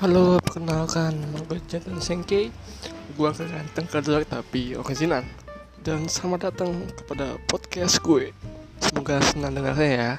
Halo, perkenalkan. Nama gue Jantan Sengke. Gue akan ganteng kedua tapi original. Dan selamat datang kepada podcast gue. Semoga senang dengarnya ya.